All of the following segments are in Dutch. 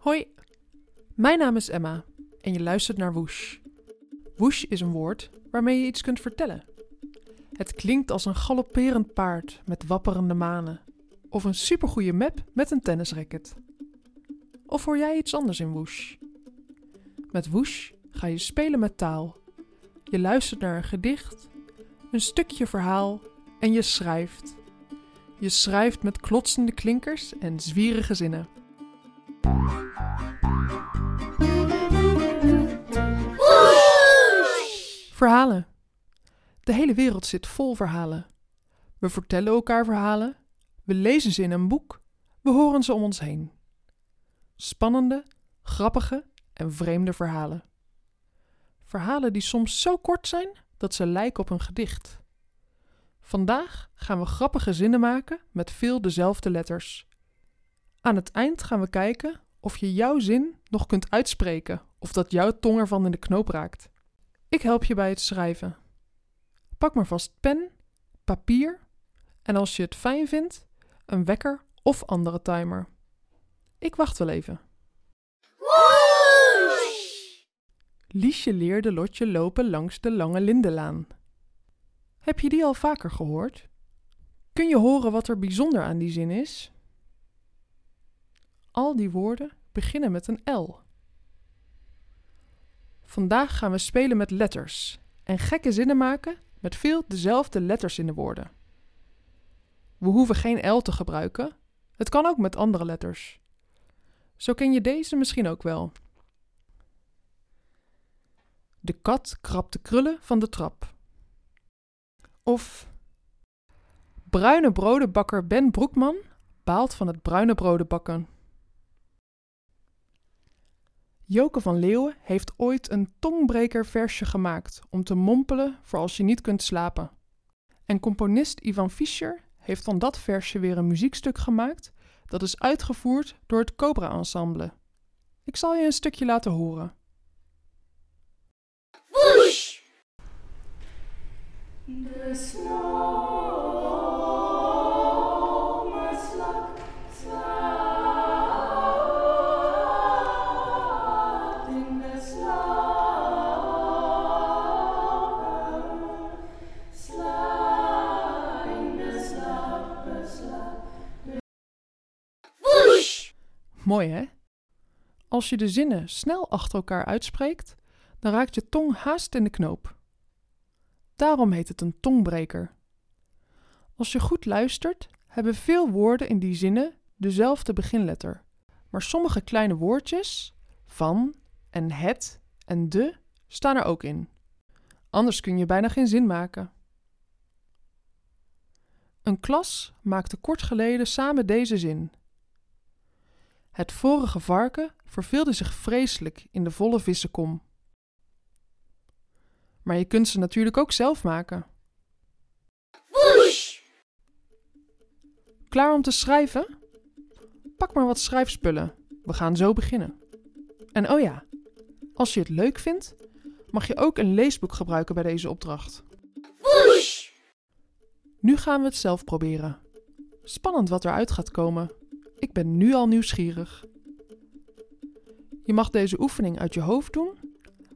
Hoi, mijn naam is Emma en je luistert naar Woesh. Woesh is een woord waarmee je iets kunt vertellen. Het klinkt als een galopperend paard met wapperende manen, of een supergoeie map met een tennisracket. Of hoor jij iets anders in Woesh? Met Woesh ga je spelen met taal. Je luistert naar een gedicht, een stukje verhaal en je schrijft. Je schrijft met klotsende klinkers en zwierige zinnen. Verhalen. De hele wereld zit vol verhalen. We vertellen elkaar verhalen, we lezen ze in een boek, we horen ze om ons heen. Spannende, grappige en vreemde verhalen. Verhalen die soms zo kort zijn dat ze lijken op een gedicht. Vandaag gaan we grappige zinnen maken met veel dezelfde letters. Aan het eind gaan we kijken of je jouw zin nog kunt uitspreken of dat jouw tong ervan in de knoop raakt. Ik help je bij het schrijven. Pak maar vast pen, papier en als je het fijn vindt, een wekker of andere timer. Ik wacht wel even. Liesje leerde Lotje lopen langs de lange lindenlaan. Heb je die al vaker gehoord? Kun je horen wat er bijzonder aan die zin is? Al die woorden beginnen met een L. Vandaag gaan we spelen met letters en gekke zinnen maken met veel dezelfde letters in de woorden. We hoeven geen L te gebruiken, het kan ook met andere letters. Zo ken je deze misschien ook wel. De kat krabt de krullen van de trap. Of bruine brodenbakker Ben Broekman baalt van het bruine broden bakken. Joke van Leeuwen heeft ooit een tongbreker versje gemaakt om te mompelen voor als je niet kunt slapen. En componist Ivan Fischer heeft van dat versje weer een muziekstuk gemaakt dat is uitgevoerd door het Cobra Ensemble. Ik zal je een stukje laten horen. Woesh! De snow Mooi hè? Als je de zinnen snel achter elkaar uitspreekt, dan raakt je tong haast in de knoop. Daarom heet het een tongbreker. Als je goed luistert, hebben veel woorden in die zinnen dezelfde beginletter, maar sommige kleine woordjes, van en het en de, staan er ook in. Anders kun je bijna geen zin maken. Een klas maakte kort geleden samen deze zin. Het vorige varken verveelde zich vreselijk in de volle vissenkom. Maar je kunt ze natuurlijk ook zelf maken. Woesh! Klaar om te schrijven? Pak maar wat schrijfspullen. We gaan zo beginnen. En oh ja, als je het leuk vindt, mag je ook een leesboek gebruiken bij deze opdracht. Woesh! Nu gaan we het zelf proberen. Spannend wat eruit gaat komen. Ik ben nu al nieuwsgierig. Je mag deze oefening uit je hoofd doen,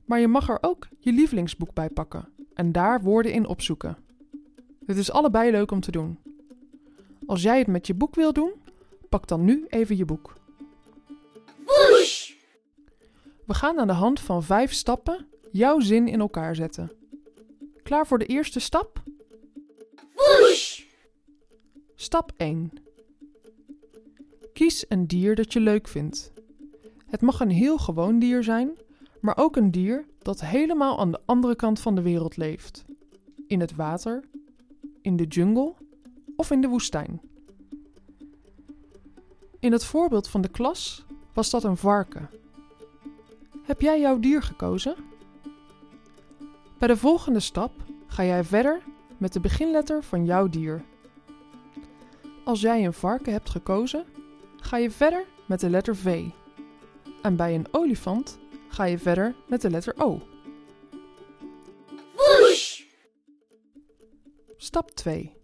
maar je mag er ook je lievelingsboek bij pakken en daar woorden in opzoeken. Het is allebei leuk om te doen. Als jij het met je boek wil doen, pak dan nu even je boek. We gaan aan de hand van vijf stappen jouw zin in elkaar zetten. Klaar voor de eerste stap? Woesh! Stap 1. Kies een dier dat je leuk vindt. Het mag een heel gewoon dier zijn, maar ook een dier dat helemaal aan de andere kant van de wereld leeft. In het water, in de jungle of in de woestijn. In het voorbeeld van de klas was dat een varken. Heb jij jouw dier gekozen? Bij de volgende stap ga jij verder met de beginletter van jouw dier. Als jij een varken hebt gekozen, ga je verder met de letter V. En bij een olifant ga je verder met de letter O. Woesh! Stap 2.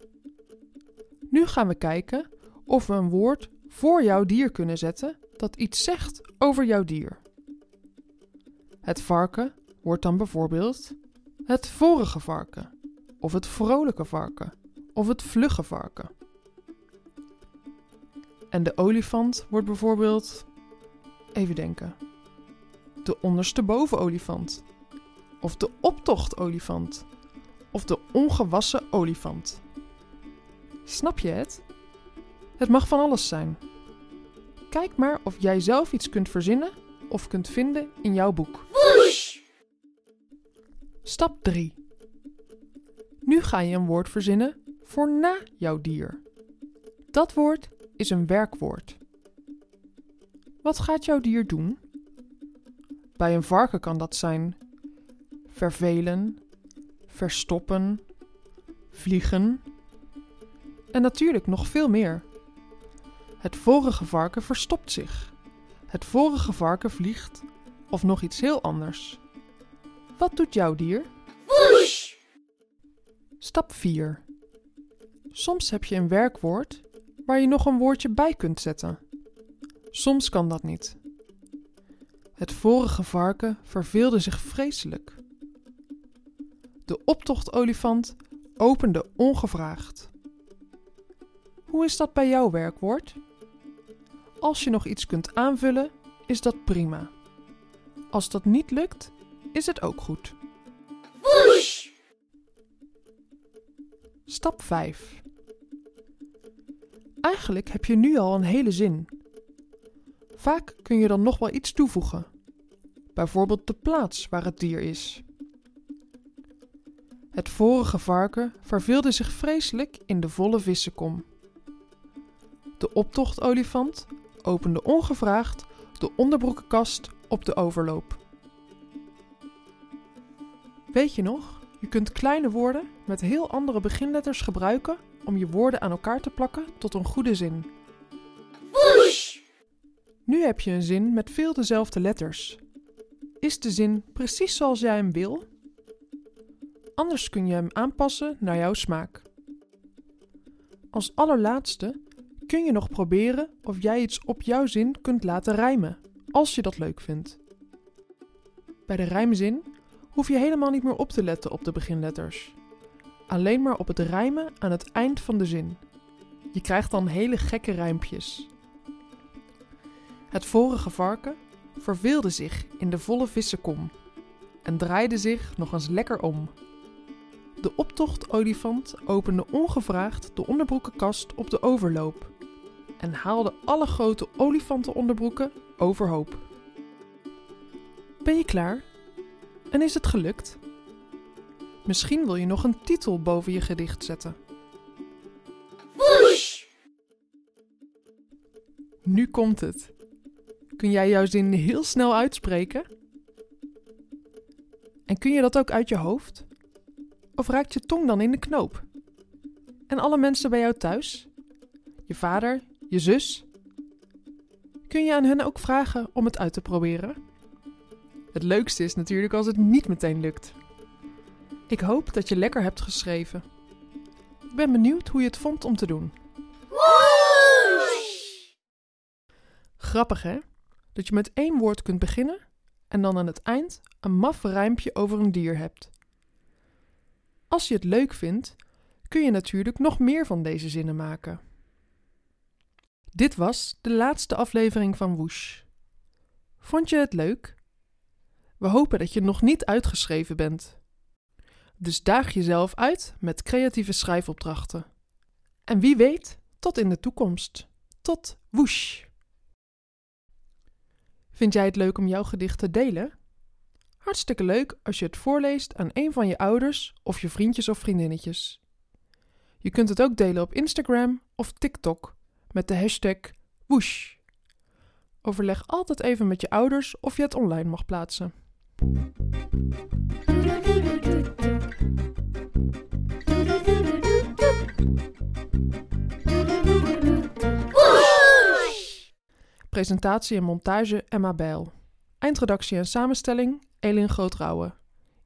Nu gaan we kijken of we een woord voor jouw dier kunnen zetten dat iets zegt over jouw dier. Het varken wordt dan bijvoorbeeld het vorige varken, of het vrolijke varken, of het vlugge varken. En de olifant wordt bijvoorbeeld, even denken, de onderste bovenolifant, of de optochtolifant, of de ongewassen olifant. Snap je het? Het mag van alles zijn. Kijk maar of jij zelf iets kunt verzinnen of kunt vinden in jouw boek. Stap 3. Nu ga je een woord verzinnen voor na jouw dier. Dat woord is een werkwoord. Wat gaat jouw dier doen? Bij een varken kan dat zijn vervelen, verstoppen, vliegen en natuurlijk nog veel meer. Het vorige varken verstopt zich. Het vorige varken vliegt of nog iets heel anders. Wat doet jouw dier? Whoosh! Stap 4. Soms heb je een werkwoord waar je nog een woordje bij kunt zetten. Soms kan dat niet. Het vorige varken verveelde zich vreselijk. De optochtolifant opende ongevraagd. Hoe is dat bij jouw werkwoord? Als je nog iets kunt aanvullen, is dat prima. Als dat niet lukt, is het ook goed. Whoosh! Stap 5. Eigenlijk heb je nu al een hele zin. Vaak kun je dan nog wel iets toevoegen. Bijvoorbeeld de plaats waar het dier is. Het vorige varken verveelde zich vreselijk in de volle vissenkom. De optochtolifant opende ongevraagd de onderbroekenkast op de overloop. Weet je nog? Je kunt kleine woorden met heel andere beginletters gebruiken om je woorden aan elkaar te plakken tot een goede zin. Nu heb je een zin met veel dezelfde letters. Is de zin precies zoals jij hem wil? Anders kun je hem aanpassen naar jouw smaak. Als allerlaatste kun je nog proberen of jij iets op jouw zin kunt laten rijmen, als je dat leuk vindt. Bij de rijmzin hoef je helemaal niet meer op te letten op de beginletters. Alleen maar op het rijmen aan het eind van de zin. Je krijgt dan hele gekke rijmpjes. Het vorige varken verveelde zich in de volle vissenkom en draaide zich nog eens lekker om. De optochtolifant opende ongevraagd de onderbroekenkast op de overloop en haalde alle grote olifantenonderbroeken overhoop. Ben je klaar? En is het gelukt? Misschien wil je nog een titel boven je gedicht zetten. Whoosh! Nu komt het. Kun jij jouw zin heel snel uitspreken? En kun je dat ook uit je hoofd? Of raakt je tong dan in de knoop? En alle mensen bij jou thuis? Je vader, je zus? Kun je aan hen ook vragen om het uit te proberen? Het leukste is natuurlijk als het niet meteen lukt. Ik hoop dat je lekker hebt geschreven. Ik ben benieuwd hoe je het vond om te doen. Whoosh! Grappig hè? Dat je met één woord kunt beginnen en dan aan het eind een maf rijmpje over een dier hebt. Als je het leuk vindt, kun je natuurlijk nog meer van deze zinnen maken. Dit was de laatste aflevering van Woesh. Vond je het leuk? We hopen dat je nog niet uitgeschreven bent. Dus daag jezelf uit met creatieve schrijfopdrachten. En wie weet, tot in de toekomst. Tot woesh! Vind jij het leuk om jouw gedicht te delen? Hartstikke leuk als je het voorleest aan een van je ouders of je vriendjes of vriendinnetjes. Je kunt het ook delen op Instagram of TikTok met de hashtag Woosh. Overleg altijd even met je ouders of je het online mag plaatsen. Presentatie en montage Emma Bijl. Eindredactie en samenstelling Elin Grootrouwe.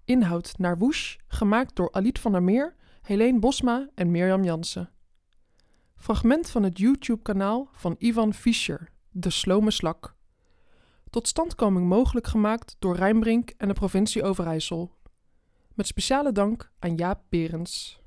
Inhoud naar Woesh, gemaakt door Aliet van der Meer, Helene Bosma en Mirjam Jansen. Fragment van het YouTube-kanaal van Ivan Fischer, De Slome Slak. Totstandkoming mogelijk gemaakt door Rijnbrink en de provincie Overijssel. Met speciale dank aan Jaap Berends.